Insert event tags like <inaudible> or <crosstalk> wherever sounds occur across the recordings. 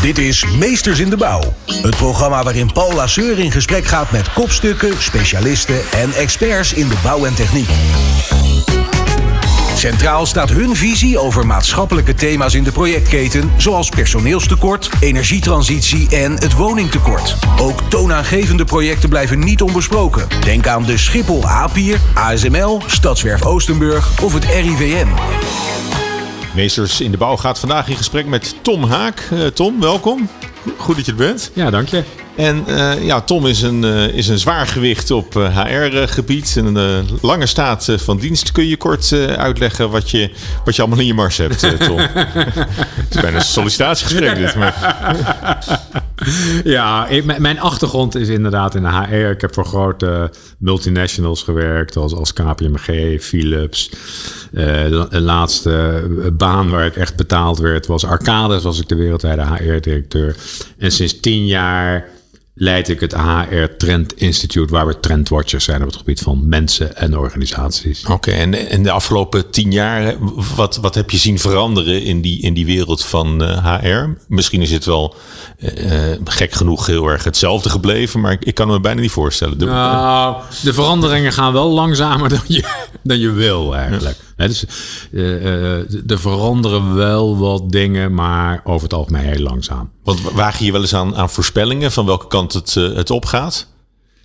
Dit is Meesters in de Bouw. Het programma waarin Paul Lasseur in gesprek gaat met kopstukken, specialisten en experts in de bouw en techniek. Centraal staat hun visie over maatschappelijke thema's in de projectketen, zoals personeelstekort, energietransitie en het woningtekort. Ook toonaangevende projecten blijven niet onbesproken. Denk aan de Schiphol A-pier, ASML, Stadswerf Oostenburg of het RIVM. Meesters in de Bouw gaat vandaag in gesprek met Tom Haak. Uh, Tom, welkom. Goed dat je er bent. Ja, dank je. En uh, ja, Tom is een, uh, is een zwaar gewicht op HR-gebied. Een lange staat van dienst. Kun je kort uitleggen wat je, wat je allemaal in je mars hebt, Tom? <laughs> Het is bijna een sollicitatiegesprek dit. Maar... <laughs> <laughs> ja, mijn achtergrond is inderdaad in de HR. Ik heb voor grote multinationals gewerkt, als, als KPMG, Philips. de laatste baan waar ik echt betaald werd was Arcades, was ik de wereldwijde HR-directeur. En sinds tien jaar leid ik het HR Trend Institute, waar we trendwatchers zijn op het gebied van mensen en organisaties. Oké, en in de afgelopen tien jaar, wat, wat heb je zien veranderen in die, in die wereld van uh, HR? Misschien is het wel uh, gek genoeg heel erg hetzelfde gebleven, maar ik, ik kan me bijna niet voorstellen. De, nou, de veranderingen gaan wel langzamer <laughs> dan je, dan je wil eigenlijk. Ja. Dus, er veranderen wel wat dingen, maar over het algemeen heel langzaam. Want waag je je wel eens aan, aan voorspellingen van welke kant het, het opgaat?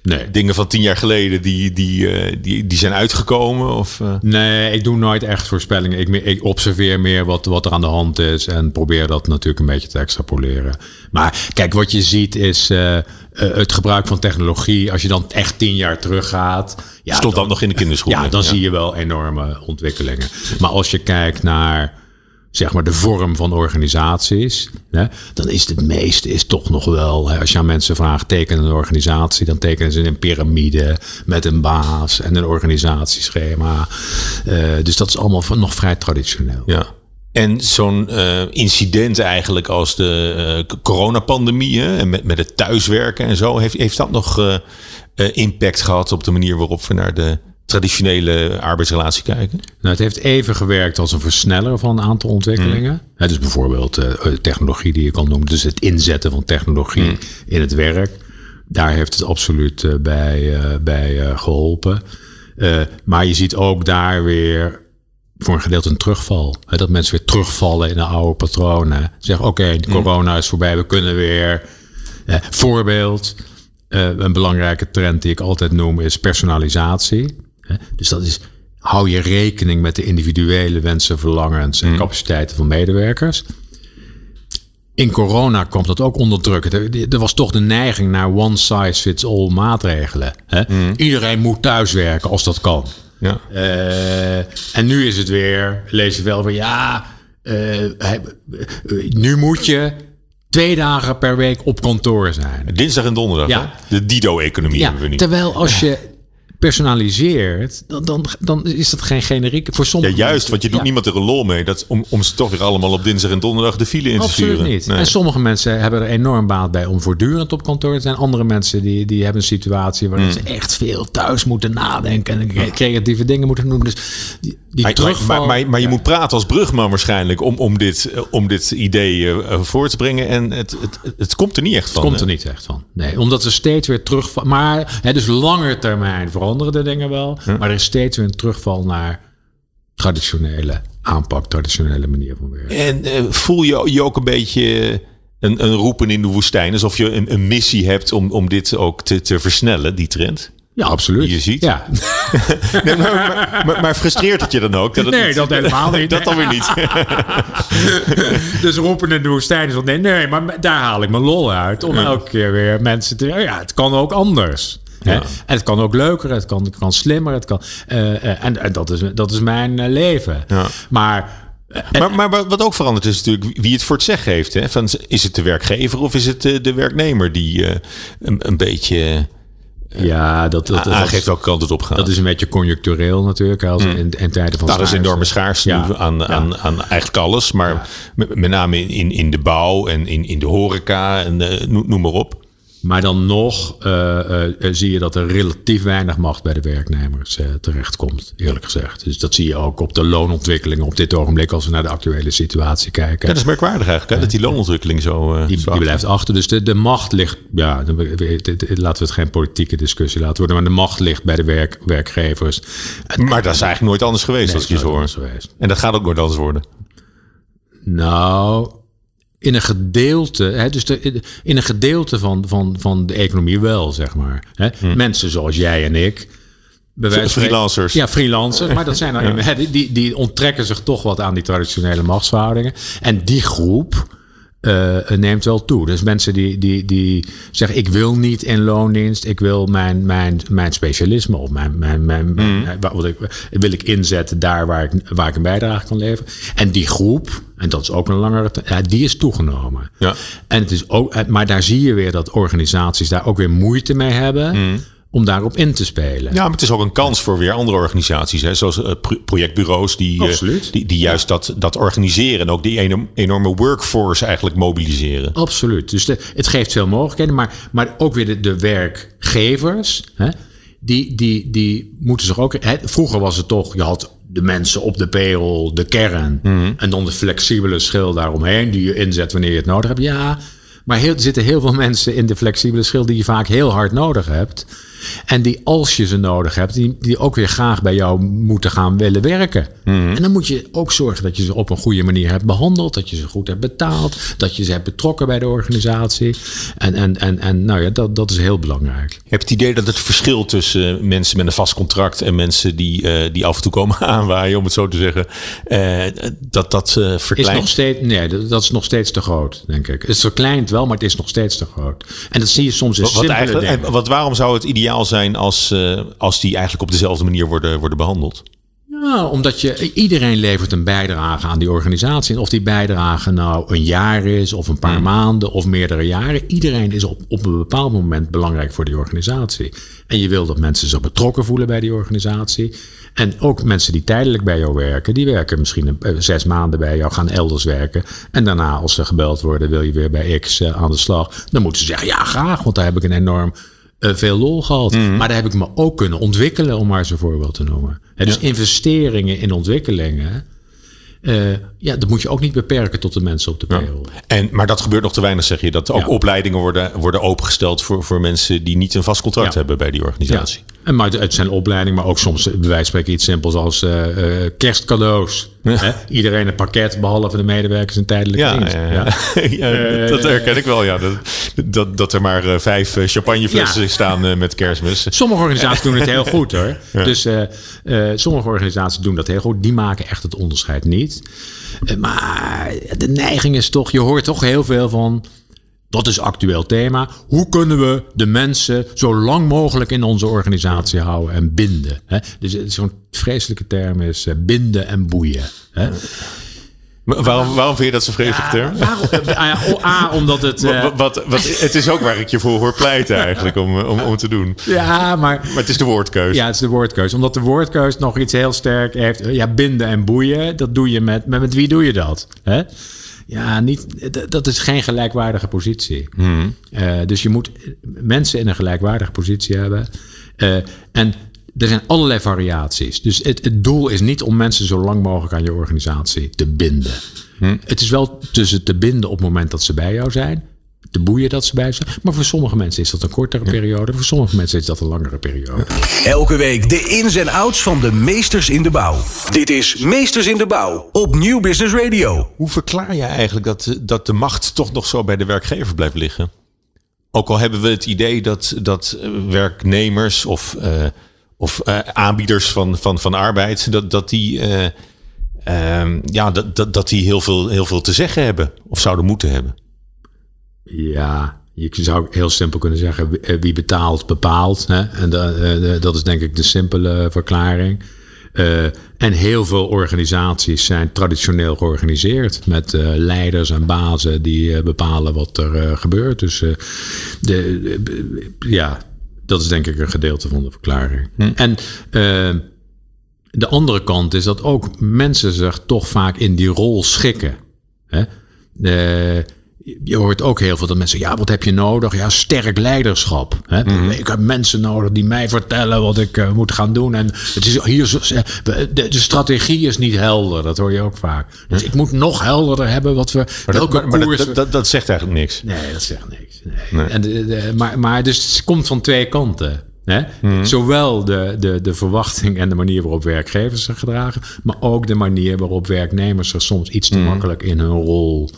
Nee. Dingen van tien jaar geleden die, die, die, die zijn uitgekomen? Of, uh... Nee, ik doe nooit echt voorspellingen. Ik, ik, observeer meer wat, wat er aan de hand is en probeer dat natuurlijk een beetje te extrapoleren. Maar kijk, wat je ziet is uh, het gebruik van technologie. Als je dan echt tien jaar teruggaat. Ja, Stond dan, dan nog in de kinderschoenen. Ja, dan ja. zie je wel enorme ontwikkelingen. Maar als je kijkt naar zeg maar de vorm van organisaties, hè, dan is het meeste is toch nog wel, hè, als je aan mensen vraagt, teken een organisatie, dan tekenen ze een piramide met een baas en een organisatieschema. Uh, dus dat is allemaal nog vrij traditioneel. Ja. En zo'n uh, incident eigenlijk als de uh, coronapandemie en met, met het thuiswerken en zo, heeft, heeft dat nog impact gehad op de manier waarop we naar de traditionele arbeidsrelatie kijken? Nou, het heeft even gewerkt als een versneller van een aantal ontwikkelingen. Mm. Dus bijvoorbeeld uh, technologie die je kan noemen. Dus het inzetten van technologie mm. in het werk. Daar heeft het absoluut uh, bij, uh, bij geholpen. maar je ziet ook daar weer voor een gedeelte een terugval. Hè, dat mensen weer terugvallen in de oude patronen. Zeggen, oké, okay, corona is voorbij, we kunnen weer... voorbeeld, een belangrijke trend die ik altijd noem is personalisatie. Dus dat is, hou je rekening met de individuele wensen, verlangens en capaciteiten van medewerkers. In corona kwam dat ook onder druk. Er, er was toch de neiging naar one size fits all maatregelen. Hè? Mm. Iedereen moet thuiswerken als dat kan. Ja. Uh, en nu is het weer, lees je wel van ja, uh, nu moet je twee dagen per week op kantoor zijn. Dinsdag en donderdag, ja. Hè? De Dido-economie ja, hebben we niet. Terwijl als je personaliseert, dan, dan, dan is dat geen generiek. Voor sommige ja, juist, want je doet ja. niemand er een lol mee. Dat, om, om ze toch weer allemaal op dinsdag en donderdag de file in te Absoluut sturen. niet. Nee. En sommige mensen hebben er enorm baat bij om voortdurend op kantoor te zijn. Andere mensen die, die hebben een situatie waarin mm. ze echt veel thuis moeten nadenken en creatieve dingen moeten doen. Dus die, die maar, terugval, maar, maar, maar, je ja. moet praten als brugman waarschijnlijk om, om, dit, om dit idee uh, voor te brengen. En het, het, het, het, komt er niet echt van. Het komt er niet echt van. Nee, omdat ze steeds weer terugvallen. Maar hè, dus langer termijn veranderen de dingen wel. Hm. Maar er is steeds weer een terugval naar traditionele aanpak, traditionele manier van werken. En uh, voel je je ook een beetje een, een roepen in de woestijn? Alsof je een, een missie hebt om, om dit ook te, te versnellen, die trend? Ja, absoluut. Je ziet. Ja. <laughs> nee, maar, maar, maar, frustreert het je dan ook? Dat het nee, niet, dat helemaal niet. <laughs> dat dan weer niet. <laughs> dus roepen in de woestijn is van nee, nee, maar daar haal ik mijn lol uit. Om ja. elke keer weer mensen te... Ja, het kan ook anders. Ja. En het kan ook leuker, het kan, het kan slimmer. Het kan, uh, uh, en, en dat, is, dat is mijn uh, leven. Ja. Maar... Maar, maar, wat ook veranderd is natuurlijk wie het voor het zeggen heeft. Hè? Van, is het de werkgever of is het de werknemer die een, een beetje ja, dat, dat, dat aangeeft welke kant het op gaat. Dat is een beetje conjunctureel natuurlijk. Als mm. in, in tijden van nou, Dat is enorme schaarste ja. aan, ja. aan, aan eigenlijk alles. Maar ja. met, met, name in, in de bouw en in, in de horeca en uh, noem maar op. Maar dan nog uh, uh, zie je dat er relatief weinig macht bij de werknemers uh, terechtkomt, eerlijk gezegd. Dus dat zie je ook op de loonontwikkelingen op dit ogenblik als we naar de actuele situatie kijken. Ja, dat is merkwaardig eigenlijk, hè? dat die loonontwikkeling zo. die, die blijft achter. Dus de, de macht ligt, ja, laten we het geen politieke discussie laten worden, maar de macht ligt bij de werk, werkgevers. Maar dat is eigenlijk nooit anders geweest, nee, als je zo hoor. En dat gaat ook nooit anders worden. Nou, in een gedeelte, hè, dus de, in een gedeelte van, van, van de economie wel, zeg maar. Hè. Hm. Mensen zoals jij en ik. freelancers. Ja, freelancers. Maar dat zijn ja. die, die onttrekken zich toch wat aan die traditionele machtsverhoudingen. En die groep uh, neemt wel toe. Dus mensen die, die, die zeggen: Ik wil niet in loondienst, ik wil mijn, mijn, mijn specialisme of mijn, mijn, mijn, mm. wat ik, wil ik inzetten daar waar ik, waar ik een bijdrage kan leveren. En die groep, en dat is ook een langere die is toegenomen. Ja. En het is ook, maar daar zie je weer dat organisaties daar ook weer moeite mee hebben. Mm om daarop in te spelen. Ja, maar het is ook een kans voor weer andere organisaties, hè, zoals uh, projectbureaus die, uh, die, die juist dat, dat organiseren en ook die enorme workforce eigenlijk mobiliseren. Absoluut. Dus de, het geeft veel mogelijkheden, maar, maar ook weer de, de werkgevers, hè, die, die, die moeten zich ook. Hè, vroeger was het toch, je had de mensen op de payroll, de kern, mhm. en dan de flexibele schil daaromheen die je inzet wanneer je het nodig hebt. Ja. Maar heel, er zitten heel veel <laughs> mensen in de flexibele schil die je vaak heel hard nodig hebt. En die als je ze nodig hebt, die, die ook weer graag bij jou moeten gaan willen werken. Mhm. En dan moet je ook zorgen dat je ze op een goede manier hebt behandeld. Dat je ze goed hebt betaald. Dat je ze hebt betrokken bij de organisatie. En, en, en, en nou ja, dat, dat is heel belangrijk. Je hebt het idee dat het verschil tussen mensen met een vast contract en mensen die, uh, die af en toe komen <laughs> aanwaaien, om het zo te zeggen, uh, dat dat uh, verkleint? Is nog steeds, nee, dat, dat, is nog steeds te groot, denk ik. Het verkleint wel, maar het is nog steeds te groot. En dat zie je soms in wat, wat, eigenlijk, wat Waarom zou het ideaal zijn als, uh, als die eigenlijk op dezelfde manier worden, worden behandeld? Ja, omdat je, iedereen levert een bijdrage aan die organisatie. En of die bijdrage nou een jaar is, of een paar hmm. maanden, of meerdere jaren. Iedereen is op, op een bepaald moment belangrijk voor die organisatie. En je wil dat mensen zich betrokken voelen bij die organisatie. En ook mensen die tijdelijk bij jou werken, die werken misschien een, eh, zes maanden bij jou, gaan elders werken. En daarna, als ze gebeld worden, wil je weer bij X uh, aan de slag. Dan moeten ze zeggen, ja graag, want daar heb ik een enorm veel lol gehad. Mhm. Maar daar heb ik me ook kunnen ontwikkelen, om maar een voorbeeld te noemen. dus investeringen in ontwikkelingen. Uh, ja, dat moet je ook niet beperken tot de mensen op de payroll. En, maar dat gebeurt nog te weinig, zeg je. Dat ook opleidingen worden, worden opengesteld voor, voor mensen die niet een vast contract hebben bij die organisatie. En maar het zijn opleidingen, maar ook soms bij wijze van spreken iets simpels als uh, uh, kerstcadeaus. Hè? Iedereen een pakket, behalve de medewerkers een tijdelijke ja, dienst. Ja, ja. <laughs> dat herken ik wel, ja. Dat, dat, dat er maar uh, vijf champagneflessen staan met kerstmis. Sommige organisaties doen het heel <laughs> goed hoor. Dus sommige organisaties doen dat heel goed. Die maken echt het onderscheid niet. Maar de neiging is toch, je hoort toch heel veel van dat is actueel thema. Hoe kunnen we de mensen zo lang mogelijk in onze organisatie houden en binden? Hè? Dus zo'n vreselijke term is eh, binden en boeien. Hè? Waarom, waarom vind je dat zo'n vreselijke term? Waarom, <laughs> A, omdat het... Uh, wat, wat, wat, het is ook waar ik je voor hoor pleiten eigenlijk om, om, om te doen. Ja, maar... Maar het is de woordkeuze. Ja, het is de woordkeuze. Omdat de woordkeuze nog iets heel sterk heeft. Ja, binden en boeien, dat doe je met... Met, met wie doe je dat? Hè? Ja, niet, dat is geen gelijkwaardige positie. Hmm. Uh, dus je moet mensen in een gelijkwaardige positie hebben. Uh, en er zijn allerlei variaties. Dus het, het, doel is niet om mensen zo lang mogelijk aan je organisatie te binden. Hmm. Het is wel tussen te binden op het moment dat ze bij jou zijn de boeien dat ze bij zijn. Maar voor sommige mensen is dat een kortere periode. Voor sommige mensen is dat een langere periode. Elke week de ins en outs van de meesters in de bouw. Dit is Meesters in de Bouw op Nieuw Business Radio. Hoe verklaar je eigenlijk dat, dat de macht toch nog zo bij de werkgever blijft liggen? Ook al hebben we het idee dat, dat werknemers of, uh, of uh, aanbieders van, van, van arbeid, dat, dat die, uh, ja, dat, dat, dat die heel, veel, heel veel te zeggen hebben of zouden moeten hebben. Ja, je zou heel simpel kunnen zeggen, wie eh, betaalt, bepaalt. Hè? En uh, dat is denk ik de simpele verklaring. En heel veel organisaties zijn traditioneel georganiseerd met leiders en bazen die bepalen wat er gebeurt. Dus de, ja, dat is denk ik een gedeelte van de verklaring. Hm. En de andere kant is dat ook mensen zich toch vaak in die rol schikken. Hè? Je hoort ook heel veel dat mensen ja, wat heb je nodig? Ja, sterk leiderschap. Hè? Mhm. Ik heb mensen nodig die mij vertellen wat ik eh, moet gaan doen. En het is hier zo, eh, de, de strategie is niet helder, dat hoor je ook vaak. Dus ik moet nog helderder hebben wat we. Maar, dat, maar, dat, dat, dat, zegt eigenlijk niks. Nee, dat zegt niks. Nee. En de, de, maar, maar dus het komt van twee kanten. Hè? Zowel de, de, de verwachting en de manier waarop werkgevers zich gedragen, maar ook de manier waarop werknemers zich soms iets te makkelijk in hun rol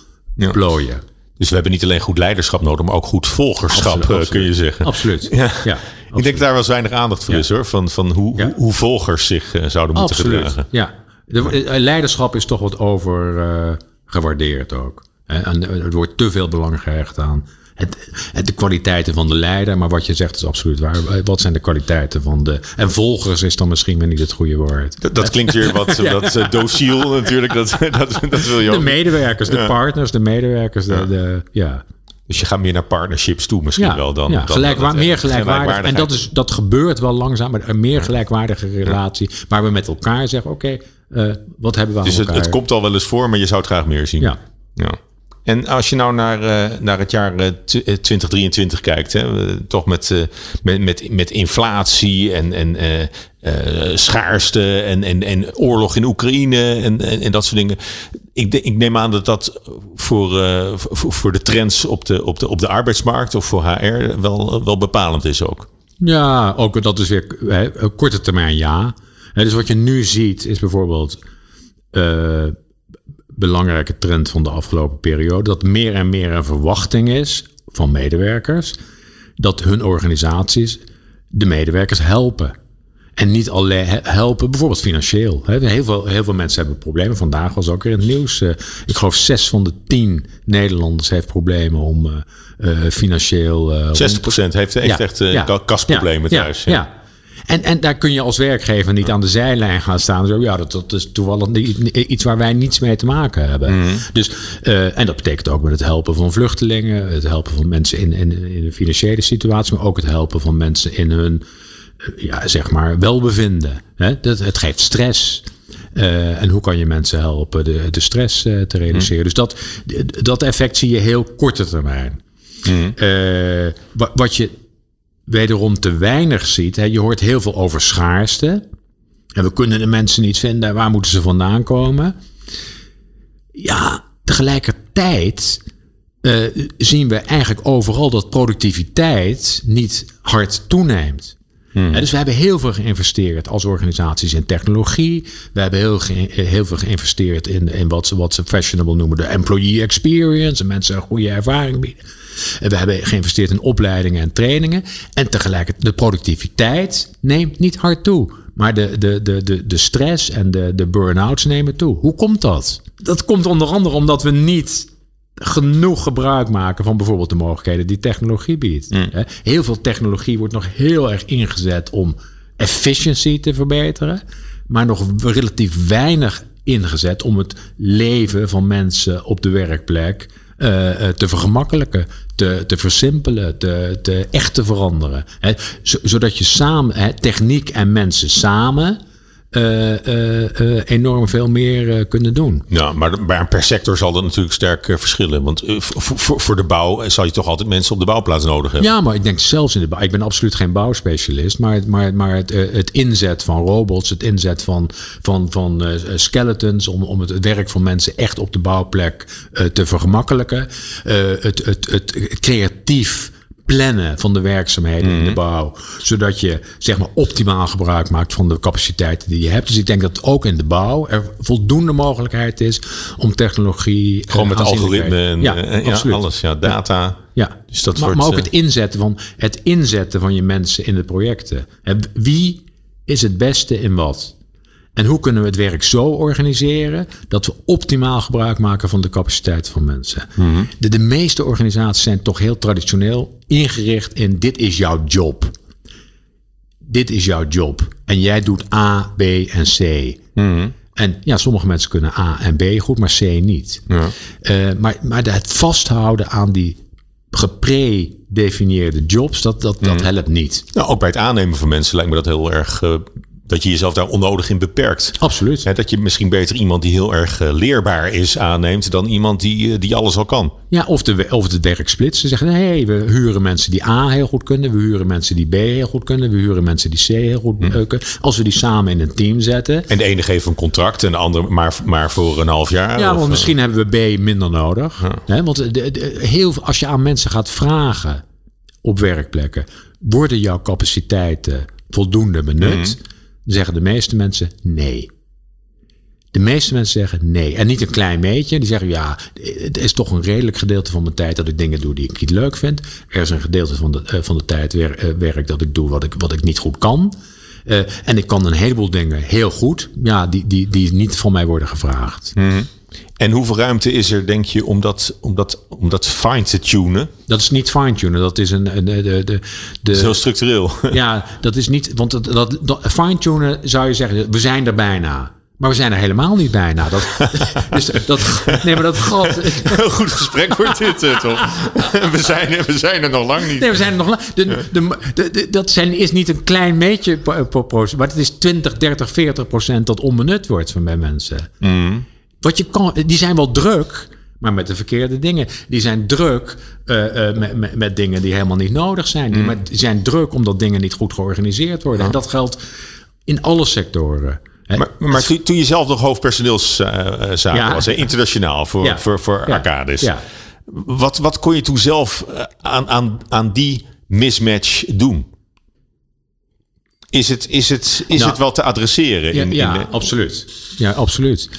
plooien. Dus we hebben niet alleen goed leiderschap nodig, maar ook goed volgerschap, Absoluut, eh, kun je zeggen. Absoluut. Ja. ja Ik denk daar wel eens weinig aandacht voor Ja. is hoor. Van, van hoe, Ja. hoe, hoe volgers zich eh, zouden moeten Absoluut. gedragen. Ja. De, eh, leiderschap is toch wat over eh, gewaardeerd ook. En eh, er wordt te veel belang gehecht aan het, het, de kwaliteiten van de leider. Maar wat je zegt is absoluut waar. Wat zijn de kwaliteiten van de... En volgers is dan misschien weer niet het goede woord. Dat, dat klinkt weer wat <laughs> dat, eh, dociel natuurlijk. Dat, <laughs> dat, dat wil je De ook. medewerkers, de partners, de medewerkers. De, de, ja. Dus je gaat meer naar partnerships toe misschien Ja, wel dan. ja, dan- meer gelijkwaardig. En dat, is, dat gebeurt wel langzaam, maar een meer gelijkwaardige relatie. Waar we met elkaar zeggen, oké, eh, wat hebben we aan Dus het, het komt al wel eens voor, maar je zou het graag meer zien. Ja. ja. En als je nou naar, eh, naar het jaar eh, tw- eh, 2023 kijkt, hè, eh, toch met, eh, met, met, met inflatie en, en eh, eh, schaarste en, en, en oorlog in Oekraïne en, en, en dat soort dingen. Ik, ik neem aan dat dat voor, eh, voor, voor de trends op de, op, de, op de arbeidsmarkt of voor HR wel, wel bepalend is ook. Ja, ook dat is weer hè, korte termijn ja. Dus wat je nu ziet is bijvoorbeeld eh belangrijke trend van de afgelopen periode dat meer en meer een verwachting is van medewerkers dat hun organisaties de medewerkers helpen. En niet alleen he- helpen, bijvoorbeeld financieel. Heel veel, heel veel mensen hebben problemen. Vandaag was ook weer in het nieuws. eh, ik geloof zes van de tien Nederlanders heeft problemen om eh, eh, financieel... eh, 60% heeft, heeft echt eh, ka- kasproblemen ja, thuis. Ja, ja. En, en daar kun je als werkgever niet aan de zijlijn gaan staan. Zo, ja, dat, dat is toevallig iets waar wij niets mee te maken hebben. Mhm. Dus, eh, en dat betekent ook met het helpen van vluchtelingen, het helpen van mensen in, in, in een financiële situatie, maar ook het helpen van mensen in hun eh, ja, zeg maar, welbevinden. Hè? Dat, het geeft stress. Eh, en hoe kan je mensen helpen de, de stress te reduceren? Dus dat, dat effect zie je heel korte termijn. Wa- wat je wederom te weinig ziet. Hè, je hoort heel veel over schaarste. En we kunnen de mensen niet vinden. Waar moeten ze vandaan komen? Ja, tegelijkertijd eh, zien we eigenlijk overal dat productiviteit niet hard toeneemt. Hè, dus we hebben heel veel geïnvesteerd als organisaties in technologie. We hebben heel, ge- heel veel geïnvesteerd in, in wat, ze, wat ze fashionable noemen de employee experience. En mensen een goede ervaring bieden. En we hebben geïnvesteerd in opleidingen en trainingen. En tegelijkertijd de productiviteit neemt niet hard toe. Maar de, de, de, de, de stress en de, de burn-outs nemen toe. Hoe komt dat? Dat komt onder andere omdat we niet genoeg gebruik maken van bijvoorbeeld de mogelijkheden die technologie biedt. Hè, Heel veel technologie wordt nog heel erg ingezet om efficiency te verbeteren, maar nog relatief weinig ingezet om het leven van mensen op de werkplek eh, eh, te vergemakkelijken, te, te versimpelen, te, te echt te veranderen. Zodat je samen, techniek en mensen samen, enorm veel meer eh, kunnen doen. Ja, maar, maar per sector zal dat natuurlijk sterk eh, verschillen. Want eh, voor, voor, de bouw eh, zal je toch altijd mensen op de bouwplaats nodig hebben. Ja, maar ik denk zelfs in de bouw. Ik ben absoluut geen bouwspecialist. Maar, maar, maar het, eh, het inzet van robots, het inzet van, van, van eh, skeletons. om, om het werk van mensen echt op de bouwplek eh, te vergemakkelijken. eh, het, het, het creatief plannen van de werkzaamheden in de bouw. Zodat je zeg maar optimaal gebruik maakt van de capaciteiten die je hebt. Dus ik denk dat ook in de bouw er voldoende mogelijkheid is om technologie. eh, Gewoon met algoritme en ja, eh, ja, absoluut. alles. Ja, data. Ja, Dus dat maar, wordt, maar ook eh, het inzetten, van, het inzetten van je mensen in de projecten. Wie is het beste in wat? En hoe kunnen we het werk zo organiseren dat we optimaal gebruik maken van de capaciteit van mensen? Mhm. de, de meeste organisaties zijn toch heel traditioneel ingericht in dit is jouw job. Dit is jouw job. En jij doet A, B en C. Mhm. En ja, sommige mensen kunnen A en B goed, maar C niet. Ja. Eh, maar, maar het vasthouden aan die gepredefinieerde jobs, dat, dat, Mhm. dat helpt niet. Nou, ook bij het aannemen van mensen lijkt me dat heel erg eh, dat je jezelf daar onnodig in beperkt. Absoluut. Dat je misschien beter iemand die heel erg eh, leerbaar is aanneemt dan iemand die, eh, die alles al kan. Ja, of de, of de werk splitsen. Zeggen, nee, we huren mensen die A heel goed kunnen. We huren mensen die B heel goed kunnen. We huren mensen die C heel goed Hm. eh, kunnen. Als we die samen in een team zetten. En de ene geeft een contract en de andere maar, maar voor een half jaar. Ja, of, want misschien hebben we B minder nodig. Want de, de- heel, als je aan mensen gaat vragen op werkplekken, worden jouw capaciteiten voldoende benut? Zeggen de meeste mensen nee. De meeste mensen zeggen nee. En niet een klein beetje. Die zeggen ja, het is toch een redelijk gedeelte van mijn tijd dat ik dingen doe die ik niet leuk vind. Er is een gedeelte van de, eh, van de tijd eh, werk dat ik doe wat ik, wat ik niet goed kan. Eh, en ik kan een heleboel dingen heel goed, ja, die, die, die niet van mij worden gevraagd. En hoeveel ruimte is er, denk je, om dat, om dat, om dat fine te tunen? Dat is niet fine-tunen. Dat is een. een de, de, de, heel structureel. <laughs> ja, dat is niet. Want dat, dat, dat- fine-tunen zou je zeggen. We zijn er bijna. Maar we zijn er helemaal niet bijna. Dat, <laughs> dus dat, nee, maar dat gat. <laughs> Heel goed gesprek wordt dit, eh, toch? We zijn, we zijn er nog lang niet. Nee, we zijn er nog lang. De, de, dat zijn, is niet een klein po- procent. Maar het is 20, 30, 40 procent dat onbenut wordt van bij mensen. Wat je kan, die zijn wel druk. Maar met de verkeerde dingen. Die zijn druk eh, eh, met, met, met dingen die helemaal niet nodig zijn. Die, maar die zijn druk omdat dingen niet goed georganiseerd worden. En dat geldt in alle sectoren. Maar, maar toen, toen je zelf nog hoofdpersoneelszaken Ja. was, hè, internationaal voor, Ja. voor, voor. Ja. Wat, wat kon je toen zelf eh, aan, aan, aan die mismatch doen? Is het, is het, is Nou, het wel te adresseren? Ja, in, ja in absoluut. Ja, absoluut.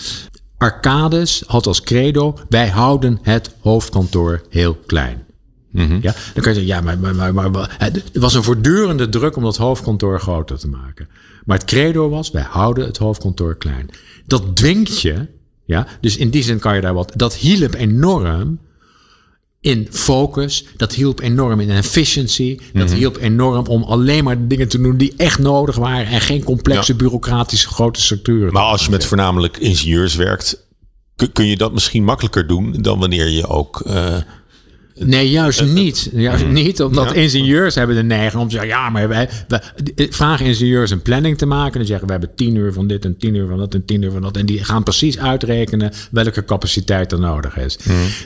Arcades had als credo: wij houden het hoofdkantoor heel klein. Ja, dan kan je zeggen, ja, maar, maar, maar, maar, het was een voortdurende druk om dat hoofdkantoor groter te maken. Maar het credo was, wij houden het hoofdkantoor klein. Dat dwingt je, ja, dus in die zin kan je daar wat, dat hielp enorm in focus, dat hielp enorm in efficiency, dat hielp enorm om alleen maar de dingen te doen die echt nodig waren en geen complexe Ja. bureaucratische grote structuren. Maar als je met voornamelijk ingenieurs werkt, kun, kun je dat misschien makkelijker doen dan wanneer je ook. eh, Nee, juist niet. Juist niet, omdat Ja. ingenieurs hebben de neiging om te zeggen... ja, maar wij, wij vragen ingenieurs een planning te maken. Dan zeggen we hebben tien uur van dit en tien uur van dat en tien uur van dat. En die gaan precies uitrekenen welke capaciteit er nodig is.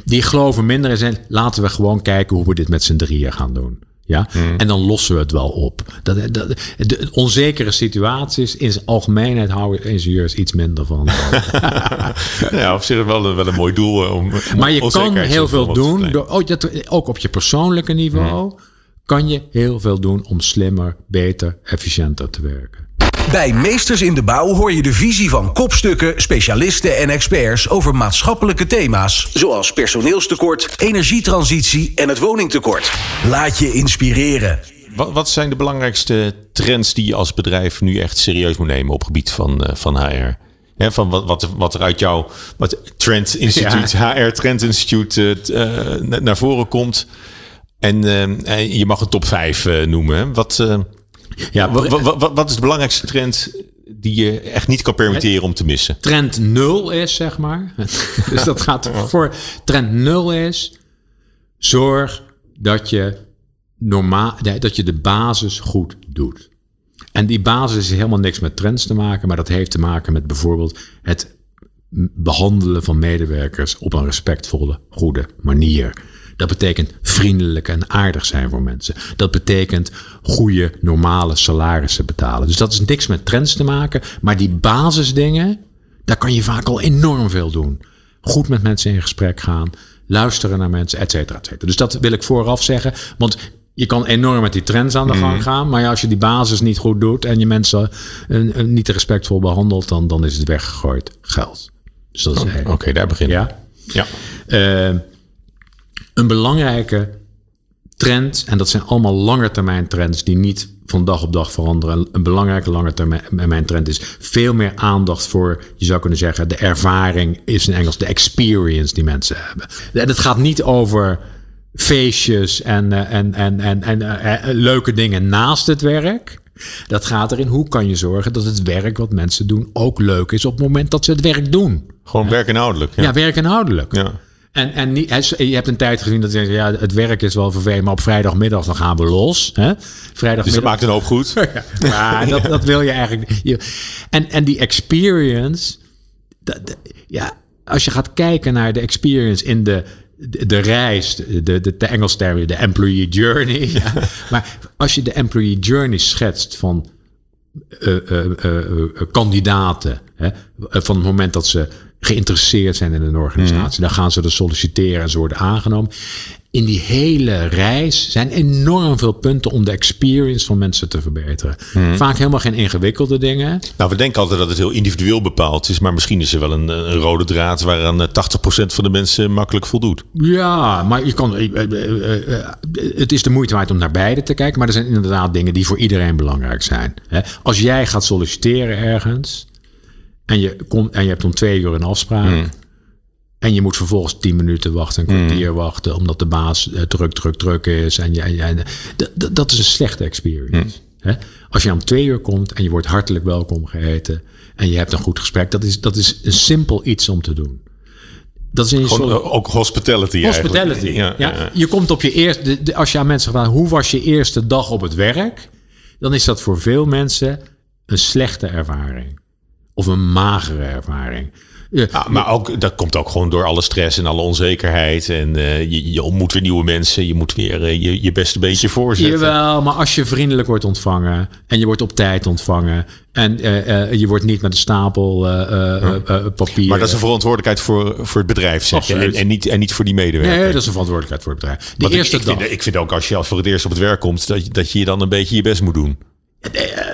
Die geloven minder in zijn... laten we gewoon kijken hoe we dit met z'n drieën gaan doen. Ja? En dan lossen we het wel op. Dat, dat, de onzekere situaties, in zijn algemeenheid houden ingenieurs iets minder van. <laughs> ja, op zich wel een, wel een mooi doel. eh, Om, Maar je kan heel veel doen. Door, ook, dat, ook op je persoonlijke niveau kan je heel veel doen om slimmer, beter, efficiënter te werken. Bij Meesters in de Bouw hoor je de visie van kopstukken, specialisten en experts over maatschappelijke thema's. Zoals personeelstekort, energietransitie en het woningtekort. Laat je inspireren. Wat, wat zijn de belangrijkste trends die je als bedrijf nu echt serieus moet nemen op het gebied van, eh, van HR? Van wat, wat, wat er uit jouw wat Trend Institute, HR Trend Institute eh, eh, na- naar voren komt. En je mag een top 5 noemen. hè. Wat, eh, Ja, wa- wa- wa- wat, is de belangrijkste trend die je echt niet kan permitteren om te missen? trend nul is, zeg maar. <laughs> dus dat gaat voor. Trend nul is. Zorg dat je, normaal, dat je de basis goed doet. En die basis is helemaal niks met trends te maken, maar dat heeft te maken met bijvoorbeeld het behandelen van medewerkers op een respectvolle, goede manier. Dat betekent vriendelijk en aardig zijn voor mensen. Dat betekent goede, normale salarissen betalen. Dus dat is niks met trends te maken. Maar die basisdingen, daar kan je vaak al enorm veel doen. Goed met mensen in gesprek gaan, luisteren naar mensen, et cetera, et cetera. Dus dat wil ik vooraf zeggen. Want je kan enorm met die trends aan de gang gaan. Maar ja, als je die basis niet goed doet en je mensen eh, eh, niet respectvol behandelt, dan, dan is het weggegooid geld. Dus dat is Oké, daar beginnen. ja. ja. Eh, een belangrijke trend, en dat zijn allemaal langetermijn trends die niet van dag op dag veranderen. Een belangrijke langetermijn trend is veel meer aandacht voor, je zou kunnen zeggen, de ervaring is in Engels de experience die mensen hebben. En het gaat niet over feestjes en, eh, en, en, en, en eh, eh, leuke dingen naast het werk. Dat gaat erin, hoe kan je zorgen dat het werk wat mensen doen ook leuk is op het moment dat ze het werk doen. Gewoon werkinhoudelijk. Ja. Ja, werk inhoudelijk. Ja. En, en niet, je hebt een tijd gezien dat ze zeggen, ja, het werk is wel vervelend, maar op vrijdagmiddag dan gaan we los. Hè? Dus dat Vrijdagmiddag. maakt een hoop goed. <laughs> Ja, dat, dat wil je eigenlijk niet. En, en die experience, dat- dat- ja, als je gaat kijken naar de experience in de, de, de reis, de, de, de Engels term, de employee journey. <laughs> Ja. Maar als je de employee journey schetst van eh, eh, eh, kandidaten, hè, van het moment dat ze geïnteresseerd zijn in een organisatie, dan gaan ze er solliciteren en ze worden aangenomen. In die hele reis zijn enorm veel punten om de experience van mensen te verbeteren. Vaak helemaal geen ingewikkelde dingen. Nou, we denken altijd dat het heel individueel bepaald is, maar misschien is er wel een, een rode draad waaraan eh, 80% van de mensen makkelijk voldoet. Ja, maar je kan, eh, eh, eh, eh, het is de moeite waard om naar beide te kijken. Maar er zijn inderdaad dingen die voor iedereen belangrijk zijn. Als jij gaat solliciteren ergens en je, komt, en je hebt om twee uur een afspraak. En je moet vervolgens tien minuten wachten, een kwartier wachten, omdat de baas eh, druk, druk, druk is. En, je, en, je- en dat- is een slechte experience. Hè? Als je om twee uur komt en je wordt hartelijk welkom geheten en je hebt een goed gesprek, dat is, dat is een simpel iets om te doen. Dat is Gewoon, sol- eh, ook hospitality Hospitality. Ja, Ja, ja. Je komt op je eerste. Als je aan mensen vraagt hoe was je eerste dag op het werk, dan is dat voor veel mensen een slechte ervaring of een magere ervaring. Ja, maar ook, dat komt ook gewoon door alle stress en alle onzekerheid. En eh, je, je ontmoet weer nieuwe mensen. Je moet weer eh, je, je beste beentje voorzetten. Jawel, maar als je vriendelijk wordt ontvangen en je wordt op tijd ontvangen en eh, je wordt niet met een stapel papier. Maar dat is een verantwoordelijkheid voor, voor het bedrijf, zeg je. En, en, niet, en niet voor die medewerker. Nee, dat is een verantwoordelijkheid voor het bedrijf. De Want ik- eerste ik, dag. vind, ik vind ook als je voor het eerst op het werk komt, dat, je- dat je dan een beetje je best moet doen.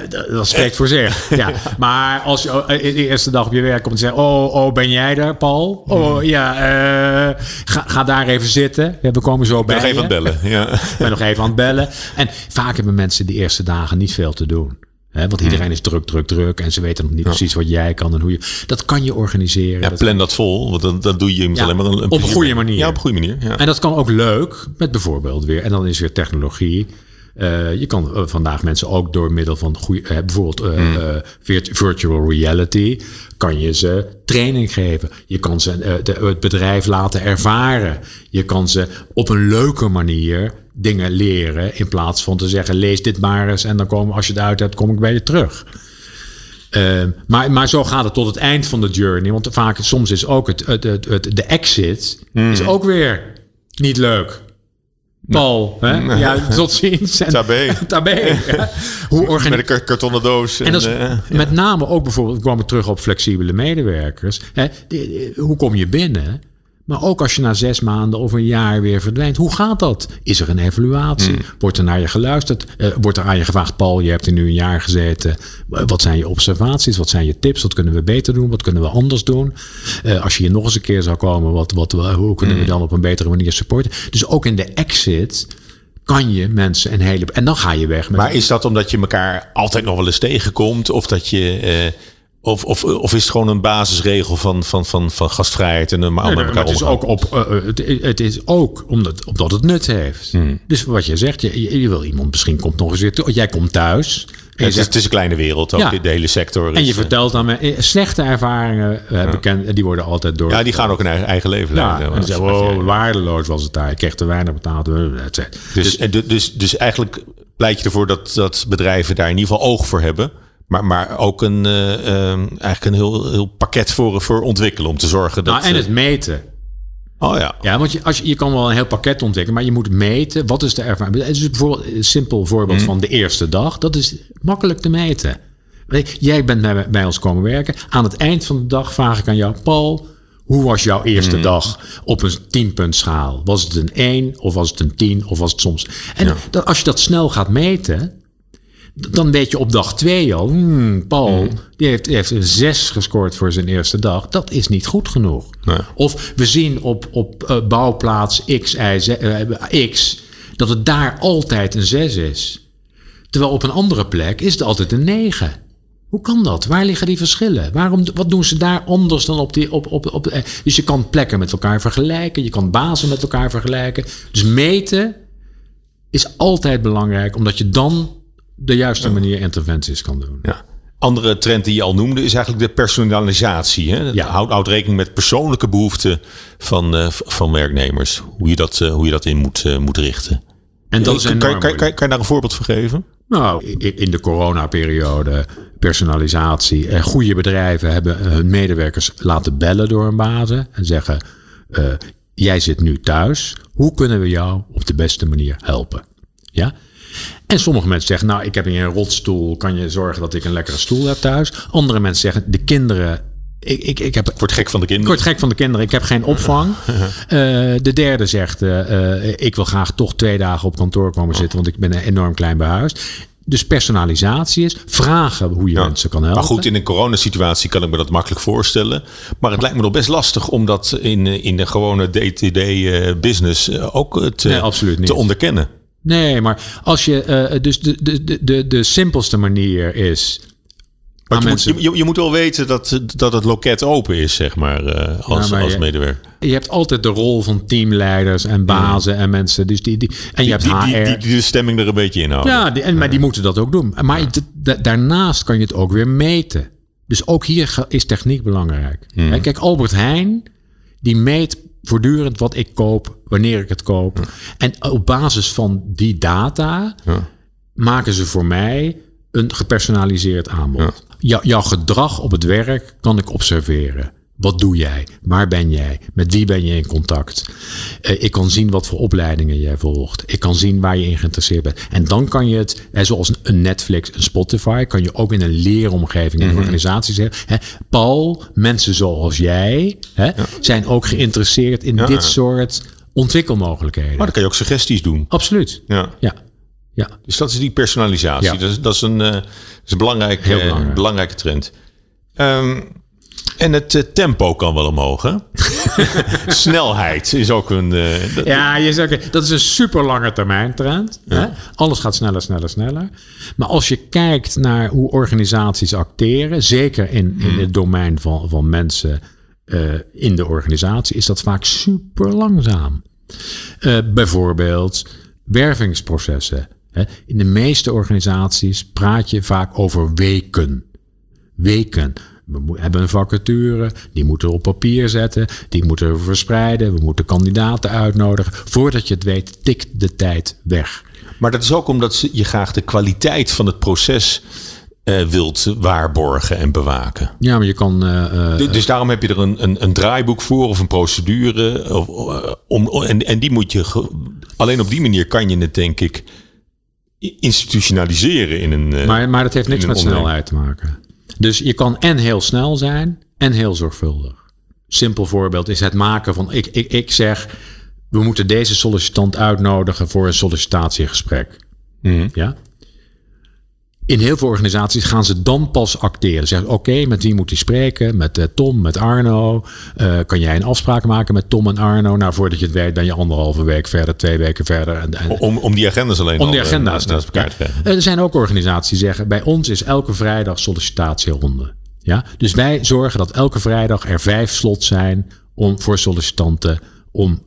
Dat dat spreekt voor zich. <laughs> Ja. Maar als je eh, de eerste dag op je werk komt en zegt: Oh, oh ben jij daar, Paul? Oh ja, eh, ga, ga daar even zitten. Ja, we komen zo bij. nog even aan je. het bellen. <laughs> Ja. Ben nog even aan het bellen. En vaak hebben mensen de eerste dagen niet veel te doen. Hè, want iedereen is druk, druk, druk. En ze weten nog niet precies wat jij kan en hoe je. Dat kan je organiseren. Ja, plan dat vol, want dan, dan doe je Ja, alleen maar een, een op een goede manier. Ja, op een goede manier. Ja. En dat kan ook leuk met bijvoorbeeld weer, en dan is weer technologie. Eh, je kan eh, vandaag mensen ook door middel van goede, eh, bijvoorbeeld virt- virtual reality, kan je ze training geven. Je kan ze de- het bedrijf laten ervaren. Je kan ze op een leuke manier dingen leren in plaats van te zeggen lees dit maar eens en dan komen als je het uit hebt kom ik bij je terug. Maar, maar zo gaat het tot het eind van de journey. Want vaak, soms is ook het, het, het, het- de exit is ook weer niet leuk. Paul, hè? Ja, tot ziens. En, Tabé. <laughs> tabé. ja. <laughs> Hoe Met een kar- kartonnen doos. en dat is eh, met name ook bijvoorbeeld, ik kwam ik terug op flexibele medewerkers. Hè, hoe kom je binnen? Maar ook als je na zes maanden of een jaar weer verdwijnt, hoe gaat dat? Is er een evaluatie? Wordt er naar je geluisterd? Eh, wordt er aan je gevraagd, Paul, je hebt er nu een jaar gezeten. Eh, Wat zijn je observaties? Wat zijn je tips? Wat kunnen we beter doen? Wat kunnen we anders doen? Eh, als je hier nog eens een keer zou komen, wat, wat, hoe kunnen we dan op een betere manier supporten? Dus ook in de exit kan je mensen een hele... En dan ga je weg met Maar is dat omdat je elkaar altijd nog wel eens tegenkomt? Of dat je. Of, of, of is het gewoon een basisregel van, van, van, van gastvrijheid en een Nee, met elkaar maar het is ook, op, eh, eh, het, het is ook omdat, omdat het nut heeft. Hmm. Dus wat je zegt, je, wil iemand misschien komt nog eens weer. Jij komt thuis. En het, is, het is een kleine wereld, ook Ja. de, hele sector. en je eh, vertelt aan me, eh, slechte ervaringen bekend, die worden altijd door. Ja, die gaan ook een eigen, leven Ja, en dan zeggen oh, waardeloos was het daar. Ik kreeg te weinig betaald. Dus, en du- dus, dus eigenlijk pleit je ervoor dat, dat bedrijven daar in ieder geval oog voor hebben. Maar, maar ook een, eh, ehm, eigenlijk een heel, heel pakket voor, voor ontwikkelen. Om te zorgen dat... Nou, en eh, het meten. oh ja. Ja, want je, als je, je kan wel een heel pakket ontwikkelen, maar je moet meten. Wat is de ervaring? Het is bijvoorbeeld een simpel voorbeeld van de eerste dag. Dat is makkelijk te meten. Jij bent bij, bij ons komen werken. Aan het eind van de dag vraag ik aan jou, Paul. Hoe was jouw eerste dag op een 10 schaal? Was het een 1 of was het een 10 of was het soms... En dat, als je dat snel gaat meten, dan weet je op dag 2 al... Hmm, Paul, die, heeft, die heeft een 6 gescoord voor zijn eerste dag. Dat is niet goed genoeg. Nee. Of we zien op, op eh, bouwplaats X, Y, Z, eh, X dat het daar altijd een 6 is. Terwijl op een andere plek is het altijd een 9. Hoe kan dat? Waar liggen die verschillen? Waarom, wat doen ze daar anders dan op die. Op, op, op, eh, dus je kan plekken met elkaar vergelijken, je kan bazen met elkaar vergelijken. Dus meten is altijd belangrijk, omdat je dan de juiste manier interventies kan doen. Ja. Andere trend die je al noemde is eigenlijk de personalisatie. Hè? Ja. Houd, houd rekening met persoonlijke behoeften van, eh, van werknemers. Hoe je dat, eh, hoe je dat in moet, eh, moet richten. En dat is kan, kan, kan, kan, je daar een voorbeeld van geven? Nou, in de coronaperiode, personalisatie. Eh, goede bedrijven hebben hun medewerkers laten bellen door hun bazen. En zeggen, jij zit nu thuis. Hoe kunnen we jou op de beste manier helpen? Ja? En sommige mensen zeggen, nou, ik heb hier een rotstoel. Kan je zorgen dat ik een lekkere stoel heb thuis? Andere mensen zeggen, de kinderen... Ik, ik, ik heb Ik word gek van de ik kinderen. word gek van de kinderen. Ik heb geen opvang. <laughs> Eh, de derde zegt: eh, eh, Ik wil graag toch twee dagen op kantoor komen zitten, want ik ben enorm klein behuisd. Dus personalisatie is vragen hoe je Ja. mensen kan helpen. Maar goed, in een coronasituatie kan ik me dat makkelijk voorstellen. Maar het lijkt me nog best lastig om dat in, in de gewone day-to-day business eh, ook te, Nee, te onderkennen. Nee, maar als je. eh, dus de, de, de, de, simpelste manier is. Maar je, mensen, moet, je, je moet wel weten dat, dat het loket open is, zeg maar, eh, als, Ja, maar als je- medewerker. je hebt altijd de rol van teamleiders en bazen en mensen. Dus die, die, en je hebt Die, HR. die, die, de stemming er een beetje in houden. Ja, en, maar die moeten dat ook doen. Maar daarnaast kan je het ook weer meten. Dus ook hier is techniek belangrijk. Hè, Kijk, Albert Heijn, die meet voortdurend wat ik koop, wanneer ik het koop. En op basis van die data Ja. maken ze voor mij een gepersonaliseerd aanbod. Jou- jouw gedrag op het werk kan ik observeren. Wat doe jij? Waar ben jij? Met wie ben je in contact? Eh, ik kan zien wat voor opleidingen jij volgt. Ik kan zien waar je in geïnteresseerd bent. En dan kan je het, hè, zoals een Netflix, een Spotify, kan je ook in een leeromgeving in een organisatie zeggen. Hè, Paul, mensen zoals jij hè, zijn ook geïnteresseerd in dit soort ontwikkelmogelijkheden. Maar dan kan je ook suggesties doen. Absoluut. Ja. Ja. Ja. Dus dat is die personalisatie. Dat, is, dat is een, dat is een belangrijk, Heel belangrijk. belangrijke trend. Ehm, en het eh, tempo kan wel omhoog, hè? <laughs> Snelheid is ook een... eh, dat- Ja, je zegt, dat is een super lange termijn trend. Hè? Alles gaat sneller, sneller, sneller. Maar als je kijkt naar hoe organisaties acteren, zeker in, in het domein van, van mensen eh, in de organisatie, is dat vaak super langzaam. Bijvoorbeeld wervingsprocessen. Hè? In de meeste organisaties praat je vaak over weken weken. We hebben een vacature, die moeten we op papier zetten, die moeten we verspreiden, we moeten kandidaten uitnodigen. Voordat je het weet, tikt de tijd weg. Maar dat is ook omdat je graag de kwaliteit van het proces eh, wilt waarborgen en bewaken. Ja, maar je kan. eh, eh, Du- Dus daarom heb je er een, een, een draaiboek voor of een procedure. Of, om, en, en die moet je. alleen op die manier kan je het, denk ik, institutionaliseren in een. maar, maar dat heeft niks met snelheid te maken. Dus je kan en heel snel zijn en heel zorgvuldig. Simpel voorbeeld is het maken van. Ik, ik, ik zeg, we moeten deze sollicitant uitnodigen voor een sollicitatiegesprek. Mhm. Ja? In heel veel organisaties gaan ze dan pas acteren. Zeggen, oké, met wie moet hij spreken? Met eh, Tom, met Arno. Eh, kan jij een afspraak maken met Tom en Arno? Nou, voordat je het weet ben je anderhalve week verder, twee weken verder. En, en, Om, om die agendas alleen om die eh, agenda's naast elkaar te ja. krijgen. Er zijn ook organisaties die zeggen, bij ons is elke vrijdag sollicitatieronde. Ja? Dus wij zorgen dat elke vrijdag er vijf slots zijn om, voor sollicitanten om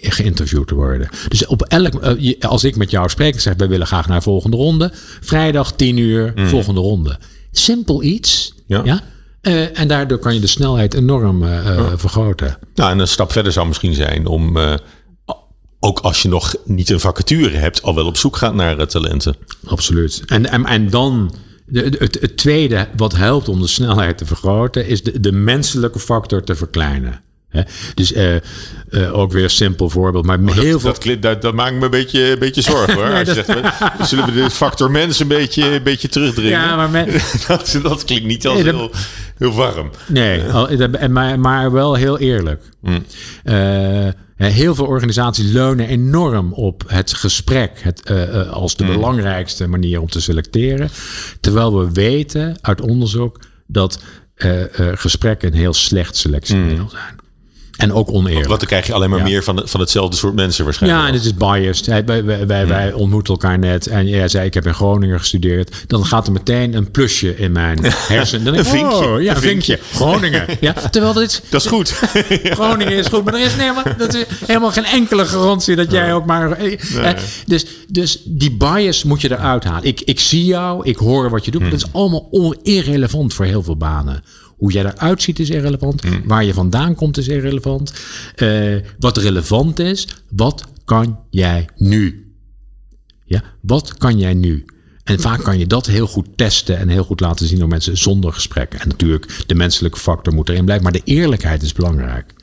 geïnterviewd te worden. Dus op elk, eh, als ik met jou spreek en zeg, wij willen graag naar de volgende ronde. Vrijdag 10 uur, volgende ronde. Simpel iets. Ja. Ja. Eh, en daardoor kan je de snelheid enorm eh, eh, vergroten. Nou, en een stap verder zou misschien zijn om. eh, ook als je nog niet een vacature hebt, al wel op zoek gaat naar eh, talenten. Absoluut. En, en, en dan, de, de- het, het tweede wat helpt om de snelheid te vergroten, is de, de menselijke factor te verkleinen. Hè? Dus eh, eh, ook weer een simpel voorbeeld, maar heel veel. Dat, klinkt- dat, dat maakt me een beetje, een beetje zorgen hoor. <laughs> Als je zegt, we- zullen we de factor mens een beetje, een beetje terugdringen? ja, maar men- <laughs> dat, dat klinkt niet als Nee, dat- heel, heel warm. Nee, al- dat- en maar, maar wel heel eerlijk. Eh, heel veel organisaties leunen enorm op het gesprek het, eh, eh, als de belangrijkste manier om te selecteren. Terwijl we weten uit onderzoek dat eh, eh, gesprekken een heel slecht selectiemiddel zijn. En ook oneerlijk. Want dan krijg je alleen maar Ja. meer van, van hetzelfde soort mensen waarschijnlijk. Ja, en het is biased. Wij, wij, wij, wij ontmoeten elkaar net. En jij zei, ik heb in Groningen gestudeerd. Dan gaat er meteen een plusje in mijn <laughs> hersenen. Dan ik, Een vinkje. oh, ja, Een vinkje. Groningen. <laughs> Ja, terwijl dit, Dat is goed. <laughs> Groningen is goed. Maar er is, nee, maar dat is helemaal geen enkele garantie dat jij ook maar... eh, eh, dus, dus die bias moet je eruit halen. Ik, ik zie jou, ik hoor wat je doet. Maar dat is allemaal irrelevant voor heel veel banen. Hoe jij eruit ziet is irrelevant. Waar je vandaan komt is irrelevant. Eh, wat relevant is, wat kan jij nu? Ja, wat kan jij nu? En vaak kan je dat heel goed testen en heel goed laten zien door mensen zonder gesprek. En natuurlijk, de menselijke factor moet erin blijven. Maar de eerlijkheid is belangrijk.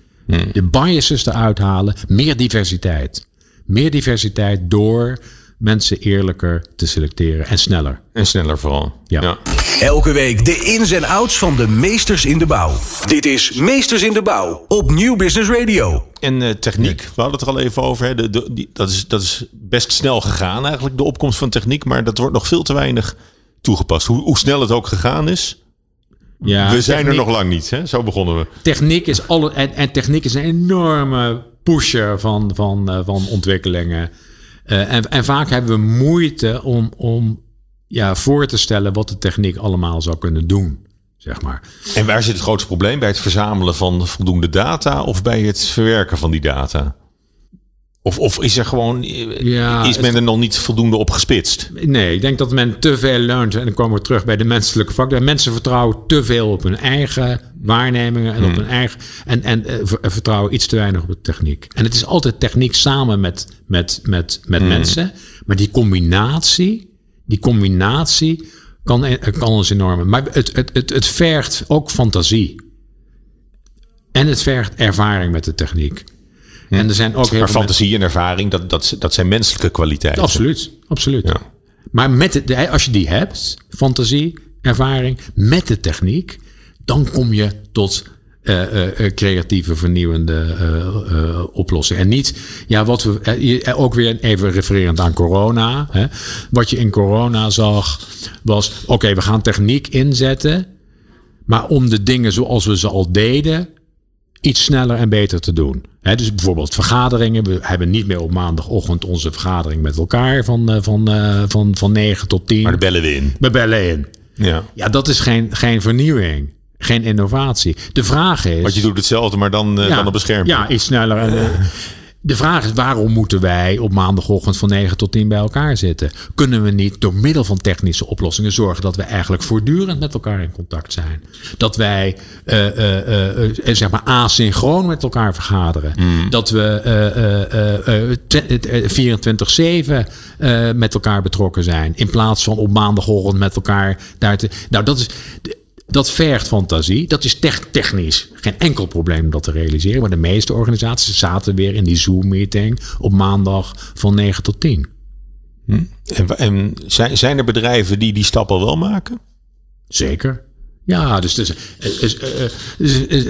De biases eruit halen. Meer diversiteit. Meer diversiteit door mensen eerlijker te selecteren en sneller. En sneller vooral. Ja. Elke week de ins en outs van de meesters in de bouw. Dit is Meesters in de Bouw op Nieuw Business Radio. En eh, techniek, we hadden het er al even over. Hè. De, de, die, dat, is, dat is best snel gegaan eigenlijk, de opkomst van techniek. Maar dat wordt nog veel te weinig toegepast. Hoe, hoe snel het ook gegaan is, Ja, we zijn er nog lang niet. Hè? Zo begonnen we. Techniek is alle, en, en techniek is een enorme pusher van, van, eh, van ontwikkelingen. Eh, en, en vaak hebben we moeite om, om ja, voor te stellen wat de techniek allemaal zou kunnen doen. Zeg maar. En waar zit het grootste probleem? Bij het verzamelen van voldoende data of bij het verwerken van die data? Of, of is er gewoon, eh, Ja, is men er nog niet voldoende op gespitst? Nee, ik denk dat men te veel leunt. En dan komen we terug bij de menselijke factor. Mensen vertrouwen te veel op hun eigen waarnemingen en op hun eigen. En, en eh, ver- vertrouwen iets te weinig op de techniek. En het is altijd techniek samen met, met, met, met mensen. Maar die combinatie, die combinatie kan, eh, kan ons enorm. Maar het, het, het, het vergt ook fantasie. En het vergt ervaring met de techniek. En er zijn ook heel Maar fantasie en ervaring, dat, dat, dat zijn menselijke kwaliteiten. Absoluut, absoluut. Ja. Maar met de- als je die hebt, fantasie, ervaring, met de techniek, dan kom je tot eh, eh, eh, creatieve, vernieuwende oplossingen. En niet, ja, wat we, ook weer even refererend aan corona. Hè, wat je in corona zag, was, oké, we gaan techniek inzetten, maar om de dingen zoals we ze al deden, iets sneller en beter te doen. Hè, dus bijvoorbeeld vergaderingen. We hebben niet meer op maandagochtend onze vergadering met elkaar van, eh, van, eh, van, van 9 tot 10. Maar daar bellen we in. We bellen in. Ja. Ja, dat is geen, geen vernieuwing. Geen innovatie. De vraag is... Want je doet hetzelfde, maar dan, eh, dan op een schermpje. Ja, iets sneller. En, <laughs> de vraag is, waarom moeten wij op maandagochtend van 9 tot 10 bij elkaar zitten? Kunnen we niet door middel van technische oplossingen zorgen dat we eigenlijk voortdurend met elkaar in contact zijn? Dat wij eh, eh, eh, zeg maar asynchroon met elkaar vergaderen. Hmm. Dat we eh, eh, eh, te- eh, 24-7 eh, met elkaar betrokken zijn. In plaats van op maandagochtend met elkaar daar te. Nou, dat is. Dat vergt fantasie. Dat is tech- technisch geen enkel probleem om dat te realiseren. Maar de meeste organisaties zaten weer in die Zoom-meeting op maandag van 9 tot 10. En, wa- en zijn, zijn er bedrijven die die stap al wel maken? Zeker. Ja, dus, dus,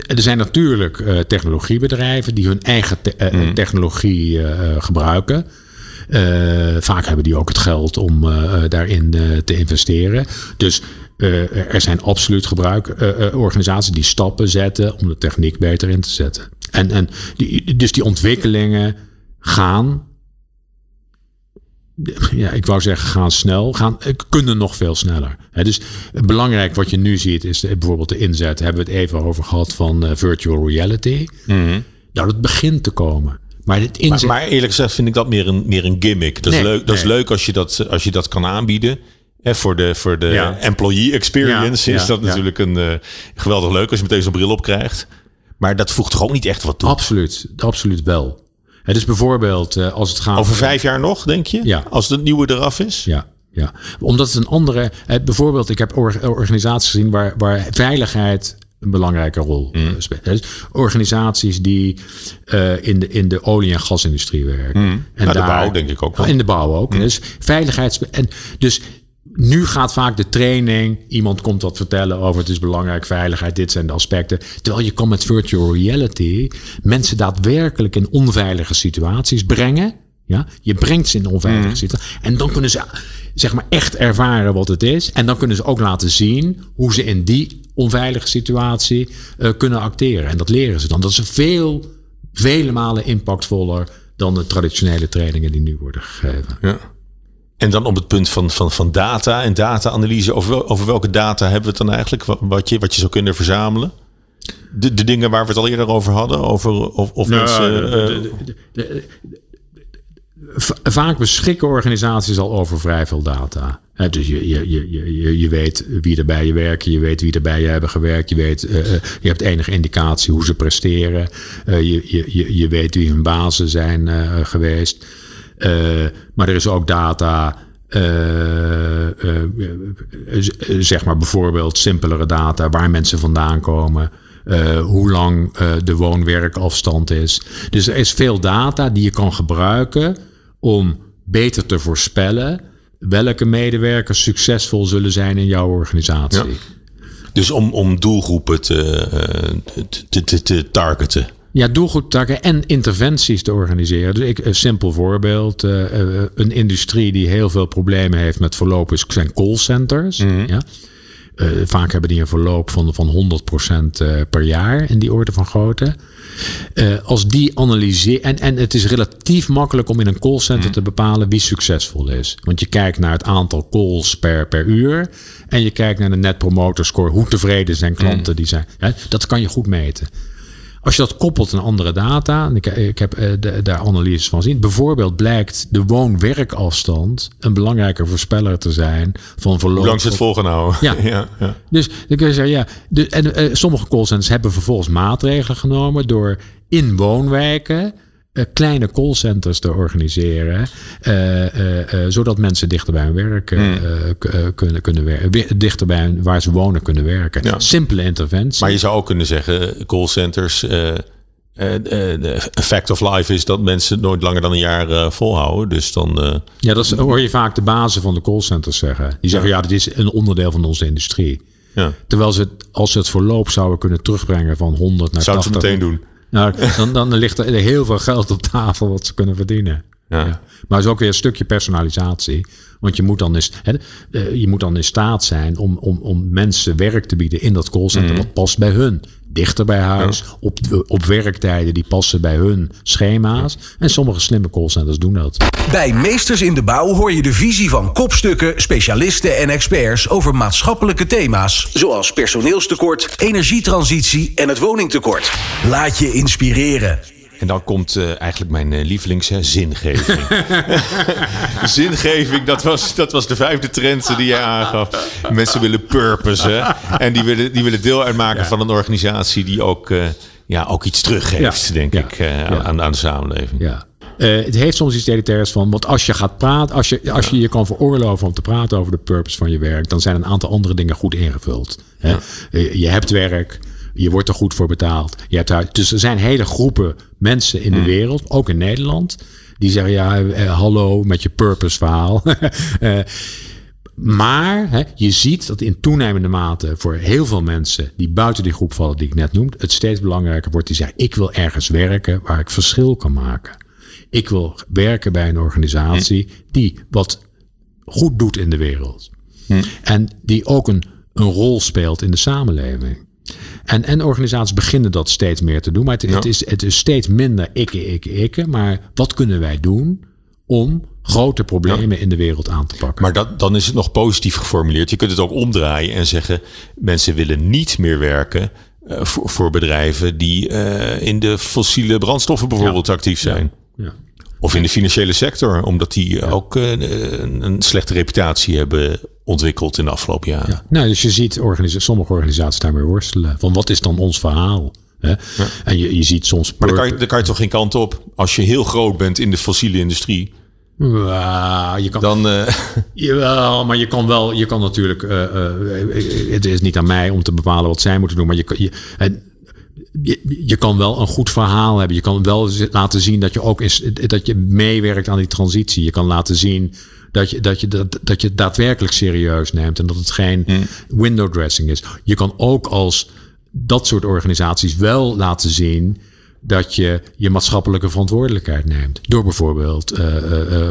er zijn natuurlijk eh, technologiebedrijven die hun eigen te- eh, technologie gebruiken. Vaak hebben die ook het geld om daarin te investeren. Dus eh, er zijn absoluut gebruik, eh, eh, organisaties die stappen zetten om de techniek beter in te zetten. En, en die, dus die ontwikkelingen gaan ja, ik wou zeggen, gaan snel, gaan, kunnen nog veel sneller. Hè, dus belangrijk wat je nu ziet is de- bijvoorbeeld de inzet, hebben we het even over gehad van virtual reality. Nou, dat begint te komen. Maar Maar, eerlijk gezegd vind ik dat meer een, meer een gimmick. Dat is, leuk, dat is leuk als je dat, als je dat kan aanbieden. Hè, voor de, voor de Ja. employee experience Ja, is dat natuurlijk een eh, geweldig leuk als je meteen zo'n bril op krijgt. Maar dat voegt toch ook niet echt wat toe? absoluut, absoluut wel. Hè, dus bijvoorbeeld eh, als het gaat Over vijf jaar nog, denk je? Ja. Als het nieuwe eraf is? Ja, ja. Omdat het een andere. eh, bijvoorbeeld, ik heb or- organisaties gezien waar, waar veiligheid een belangrijke rol eh, speelt. Dus organisaties die in, de, in de olie- en gasindustrie werken. En Nou, de bouw denk ik ook wel. In de bouw ook. Dus veiligheid. En dus nu gaat vaak de training. Iemand komt wat vertellen over het is belangrijk, veiligheid, dit zijn de aspecten. Terwijl je kan met virtual reality mensen daadwerkelijk in onveilige situaties brengen. Ja, je brengt ze in onveilige situaties. En dan kunnen ze zeg maar echt ervaren wat het is. En dan kunnen ze ook laten zien hoe ze in die onveilige situatie eh, kunnen acteren. En dat leren ze dan. Dat is veel vele malen impactvoller dan de traditionele trainingen die nu worden gegeven. Ja. En dan op het punt van, van, van data en data-analyse. Over, over welke data hebben we het dan eigenlijk? Wat je, wat je zou kunnen verzamelen? De, de dingen waar we het al eerder over hadden? Over of, of Nou, mensen. eh, de- v- vaak beschikken organisaties al over vrij veel data. Hè, dus je, je, je, je, je weet wie er bij je werken, je weet wie er bij je hebben gewerkt, je, weet, eh, eh, je hebt enige indicatie hoe ze presteren, Eh, je, je, je, weet wie hun bazen zijn eh, geweest. Eh, maar er is ook data. eh, eh, zeg maar bijvoorbeeld simpelere data waar mensen vandaan komen. hoe lang de woon-werkafstand is. Dus er is veel data die je kan gebruiken om beter te voorspellen welke medewerkers succesvol zullen zijn in jouw organisatie. Dus om, om doelgroepen te, te, te, te targeten. Ja, doelgroep takken en interventies te organiseren. Dus ik, een simpel voorbeeld. eh, eh, een industrie die heel veel problemen heeft met verloop zijn callcenters. Ja. Eh, vaak hebben die een verloop van, van 100% eh, per jaar in die orde van grootte. Als die analyseren. En, en het is relatief makkelijk om in een callcenter te bepalen wie succesvol is. Want je kijkt naar het aantal calls per, per uur. En je kijkt naar de net promoter score. Hoe tevreden zijn klanten die zijn. Ja, dat kan je goed meten. Als je dat koppelt aan andere data, en ik, ik heb eh, de- daar analyses van gezien. Bijvoorbeeld blijkt de woon-werkafstand een belangrijke voorspeller te zijn van verloop. Hoe lang ze het vol gaan houden. Ja. <laughs> ja, ja. Dus dan kun je zeggen, ja. De, en eh, sommige callcenters hebben vervolgens maatregelen genomen door in woonwijken kleine callcenters te organiseren. eh, eh, eh, zodat mensen dichter bij hun werk eh, Hmm. eh, eh, kunnen, kunnen werken. Dichter bij hun- waar ze wonen kunnen werken. Ja. Simpele interventie. Maar je zou ook kunnen zeggen, callcenters. eh eh, eh, de fact of life is dat mensen nooit langer dan een jaar eh, volhouden. Dus dan. eh, Ja, dat hoor je vaak de bazen van de callcenters zeggen. Die zeggen, ja, dit is een onderdeel van onze industrie. ja. Terwijl ze, het, als ze het verloop zouden kunnen terugbrengen van 100 naar Zou het 80. meteen doen. Nou, dan, dan ligt er heel veel geld op tafel wat ze kunnen verdienen. Ja. Maar het is ook weer een stukje personalisatie. Want je moet dan, eens, hè, eh, je moet dan in staat zijn om, om, om mensen werk te bieden in dat callcenter. Mhm. Wat past bij hun. Dichter bij huis, op, op werktijden die passen bij hun schema's. En sommige slimme callcenters doen dat. Bij Meesters in de Bouw hoor je de visie van kopstukken, specialisten en experts over maatschappelijke thema's. Zoals personeelstekort, energietransitie en het woningtekort. Laat je inspireren. En dan komt eh, eigenlijk mijn eh, lievelings hè, zingeving. <laughs> zingeving, dat was, dat was de vijfde trend die jij aangaf. Mensen willen purpose. hè. En die willen, die willen deel uitmaken van een organisatie die ook, eh, ja, ook iets teruggeeft, Ja. denk Ja. ik, aan, aan de samenleving. Ja. Het heeft soms iets elitairs van, want als je gaat praten, als je, als je je kan veroorloven om te praten over de purpose van je werk, dan zijn een aantal andere dingen goed ingevuld. Hè? Je hebt werk, je wordt er goed voor betaald. Je hebt huis. Dus er zijn hele groepen mensen in de wereld, ook in Nederland, die zeggen ja, eh, hallo met je purpose verhaal. <laughs> Eh, maar hè, je ziet dat in toenemende mate voor heel veel mensen die buiten die groep vallen die ik net noemde, het steeds belangrijker wordt die zeggen: ik wil ergens werken waar ik verschil kan maken. Ik wil werken bij een organisatie die wat goed doet in de wereld. En die ook een, een rol speelt in de samenleving. En, en organisaties beginnen dat steeds meer te doen. Maar het, het, is, het is steeds minder ikke, ikke, ikke. Maar wat kunnen wij doen om grote problemen in de wereld aan te pakken? Maar dat, dan is het nog positief geformuleerd. Je kunt het ook omdraaien en zeggen: mensen willen niet meer werken eh, voor, voor bedrijven die eh, in de fossiele brandstoffen bijvoorbeeld actief zijn. ja. Of in de financiële sector, omdat die ook eh, een, een slechte reputatie hebben ontwikkeld in de afgelopen jaren. Nou, dus je ziet organisa sommige organisaties daarmee worstelen. Van wat is dan ons verhaal? Hè? En je, je ziet soms. Maar dan kan, je, kan je toch geen kant op. Als je heel groot bent in de fossiele industrie, Ja, je kan, dan. eh, <laughs> Jawel, maar je kan wel, je kan natuurlijk, eh, het is niet aan mij om te bepalen wat zij moeten doen, maar je, kan- je, en, je, je kan wel een goed verhaal hebben. Je kan wel laten zien dat je ook is, dat je meewerkt aan die transitie. Je kan laten zien dat je, dat je, dat, dat je het daadwerkelijk serieus neemt en dat het geen window dressing is. Je kan ook als dat soort organisaties wel laten zien dat je je maatschappelijke verantwoordelijkheid neemt. Door bijvoorbeeld eh, eh,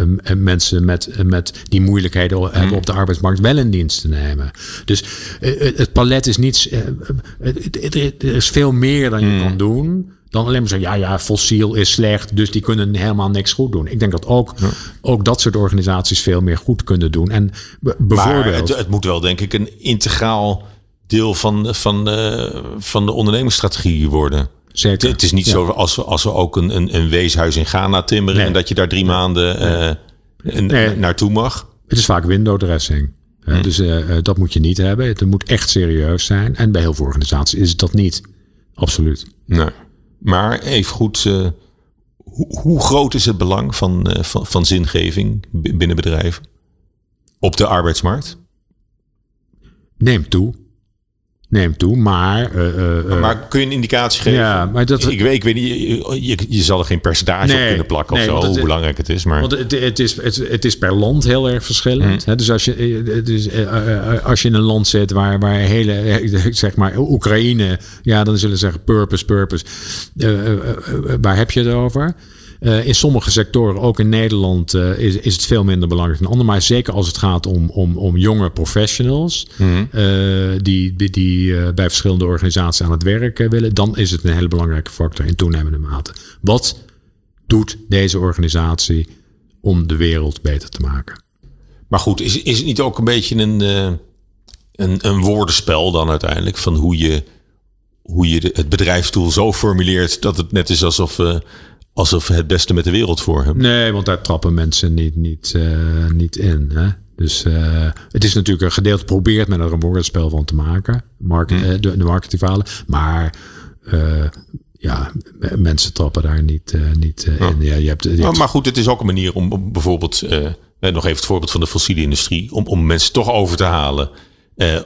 eh, mensen met, met die moeilijkheden hebben op de arbeidsmarkt wel in dienst te nemen. Dus het- palet is niets. er is veel meer dan je kan doen. dan alleen maar zeggen, ja, ja, fossiel is slecht, dus die kunnen helemaal niks goed doen. Ik denk dat ook, ook dat soort organisaties veel meer goed kunnen doen. En bijvoorbeeld... Maar het, het moet wel, denk ik, een integraal deel van, van, van de ondernemingsstrategie worden. Zeker. Het is niet Ja. zo als we, als we ook een, een, een weeshuis in Ghana timmeren Nee. en dat je daar drie maanden eh, n- Nee. naartoe mag. Het is vaak window dressing. Hmm. Dus eh, eh, dat moet je niet hebben. Het moet echt serieus zijn. En bij heel veel organisaties is het dat niet. Absoluut. Nee. Maar even goed, eh, hoe, hoe groot is het belang van, eh, van, van zingeving binnen bedrijven op de arbeidsmarkt? Neemt toe. Neemt toe, maar... eh, eh, eh, maar kun je een indicatie geven? Ja, maar dat- ik, weet, ik weet niet, je, je, je zal er geen percentage op kunnen plakken nee, of zo, hoe belangrijk het is. Maar Want het, het, is, het, het is per land heel erg verschillend. Hè? Dus als je, eh, als je in een land zit waar, waar hele, <laughs> zeg maar, Oekraïne, ja, dan zullen ze zeggen purpose, purpose. Waar heb je het over? Eh, in sommige sectoren, ook in Nederland, eh, is, is het veel minder belangrijk dan andere. Maar zeker als het gaat om, om, om jonge professionals, eh, die, die, die bij verschillende organisaties aan het werk willen, dan is het een hele belangrijke factor in toenemende mate. Wat doet deze organisatie om de wereld beter te maken? Maar goed, is, is het niet ook een beetje een, een, een woordenspel dan uiteindelijk? Van hoe je, hoe je het bedrijfsdoel zo formuleert dat het net is alsof, alsof het beste met de wereld voor hebben. Nee, want daar trappen mensen niet, niet, eh, niet in. Hè? Dus eh, het is natuurlijk een gedeelte probeert men er een woordenspel van te maken. Market, eh, de, de marketingverhalen. Maar ja, mensen trappen daar niet, niet eh, in. Ja, je hebt, je Maar, hebt- maar goed, het is ook een manier om om bijvoorbeeld, nog even het voorbeeld van de fossiele industrie, om, om mensen toch over te halen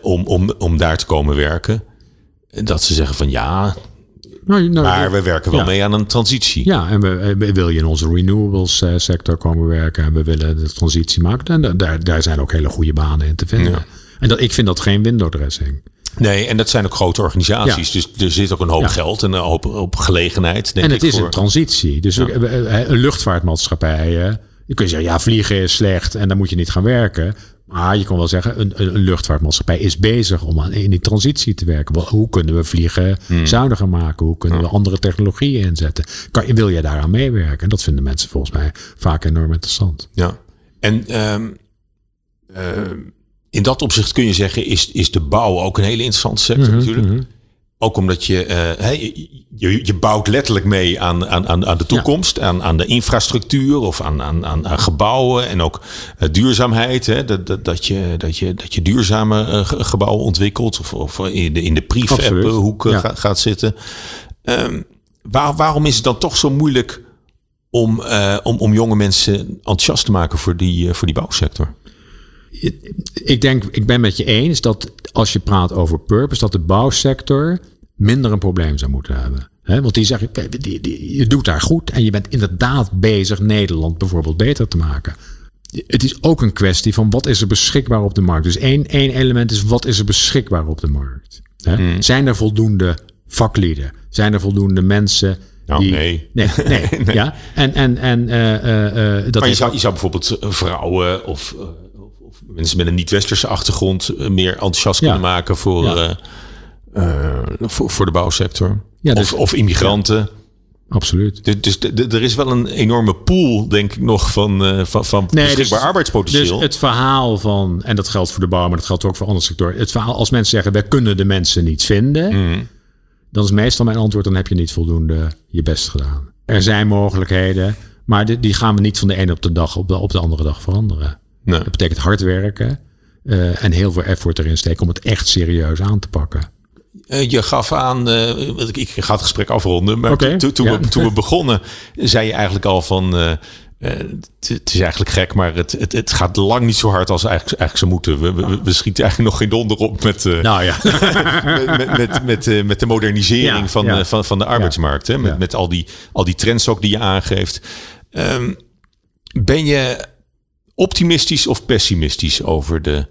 om, om, om daar te komen werken. En Dat ze zeggen van ja, nou, nou, maar we werken wel ja. mee aan een transitie. Ja, en we, we wil je in onze renewables eh, sector komen werken en we willen de transitie maken. En da- daar, daar zijn ook hele goede banen in te vinden. Ja. En dat, ik vind dat geen window dressing. Nee, en dat zijn ook grote organisaties. Dus er zit ook een hoop Ja. geld en een hoop, hoop gelegenheid. Denk En het ik, is voor- een transitie. Dus we- we- een luchtvaartmaatschappij. eh, Je kun je zeggen, ja, vliegen is slecht en dan moet je niet gaan werken. Maar je kan wel zeggen, een, een luchtvaartmaatschappij is bezig om aan, in die transitie te werken. Wel, Hoe kunnen we vliegen Hmm. zuiniger maken? Hoe kunnen we andere technologieën inzetten? Kan, wil je daaraan meewerken? En dat vinden mensen volgens mij vaak enorm interessant. Ja. En ehm, ehm, in dat opzicht kun je zeggen, is, is de bouw ook een hele interessante sector Mhm, natuurlijk. Ook omdat je, eh, je, je, je bouwt letterlijk mee aan, aan, aan, aan de toekomst, aan, aan de infrastructuur of aan, aan, aan, aan gebouwen en ook eh, duurzaamheid. Hè, dat, dat, dat, je, dat, je, dat je duurzame eh, ge- gebouwen ontwikkelt of, of in de, in de prefab hoek Ja. gaat, gaat zitten. Ehm, waar, waarom is het dan toch zo moeilijk om, om, om jonge mensen enthousiast te maken voor die, voor die bouwsector? Ik denk, ik ben met je eens dat als je praat over purpose, dat de bouwsector minder een probleem zou moeten hebben. Want die zeggen, kijk, die, die, je doet daar goed en je bent inderdaad bezig Nederland bijvoorbeeld beter te maken. Het is ook een kwestie van wat is er beschikbaar op de markt. Dus één, één element is wat is er beschikbaar op de markt. Hè? Zijn er voldoende vaklieden? Zijn er voldoende mensen Nou, die... nee. Nee, <laughs> nee, Ja? En, en, en eh, eh, eh, dat Maar je heeft zou, je zou bijvoorbeeld vrouwen of mensen met een niet-westerse achtergrond eh, meer enthousiast Ja. kunnen maken voor, Ja. eh, eh, voor, voor de bouwsector. Ja, dus- of, of immigranten. Absoluut. Dus, dus er is wel een enorme pool, denk ik nog, van, eh, van, van Nee, beschikbaar dus- arbeidspotentieel. Dus het verhaal van, en dat geldt voor de bouw, maar dat geldt ook voor andere sectoren. Het verhaal, als mensen zeggen, wij kunnen de mensen niet vinden, Mhm. dan is meestal mijn antwoord, dan heb je niet voldoende je best gedaan. Er zijn mogelijkheden, maar die, die gaan we niet van de ene op de dag op de, op de andere dag veranderen. Nee. Dat betekent hard werken eh, en heel veel effort erin steken om het echt serieus aan te pakken. Eh, je gaf aan, want ik, ik ga het gesprek afronden, maar toen, ja. we, toen we <laughs> begonnen, zei je eigenlijk al van, het, is eigenlijk gek, maar het, het, het gaat lang niet zo hard als eigenlijk, eigenlijk zou moeten. We, we, we schieten eigenlijk nog geen donder op met, Nou ja, <laughs> met, met, met, met, met de modernisering Ja, van, ja. van, van de arbeidsmarkt. Hè? Met, met al, die, al die trends ook die je aangeeft. Ehm, ben je optimistisch of pessimistisch over de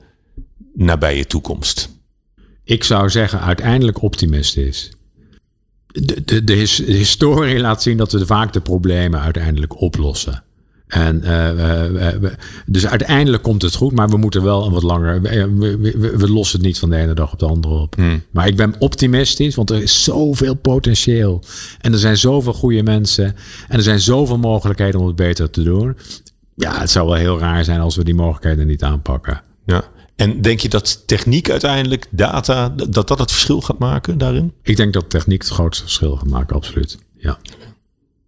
nabije toekomst? ik zou zeggen uiteindelijk optimistisch. De, de, de, his- de historie laat zien dat we vaak de problemen uiteindelijk oplossen. En, uh, dus uiteindelijk komt het goed, maar we moeten wel een wat langer. We, we, we lossen het niet van de ene dag op de andere op. Hmm. Maar ik ben optimistisch, want er is zoveel potentieel. En er zijn zoveel goede mensen. En er zijn zoveel mogelijkheden om het beter te doen. Ja, het zou wel heel raar zijn als we die mogelijkheden niet aanpakken. Ja. En denk je dat techniek uiteindelijk, data, dat dat het verschil gaat maken daarin? Ik denk dat techniek het grootste verschil gaat maken, absoluut. Ja.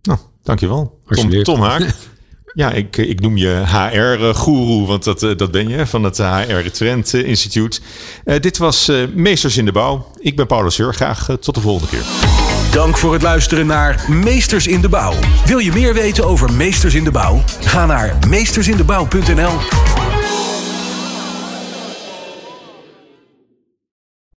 Nou, dankjewel. Tom, Tom Haak. <laughs> Ja, ik, ik noem je HR-goeroe, want dat, eh, dat ben je van het HR Trend Instituut. Uh, dit was uh, Meesters in de Bouw. Ik ben Paulus Heur. Graag tot de volgende keer. Dank voor het luisteren naar Meesters in de Bouw. Wil je meer weten over Meesters in de Bouw? Ga naar meestersindebouw.nl.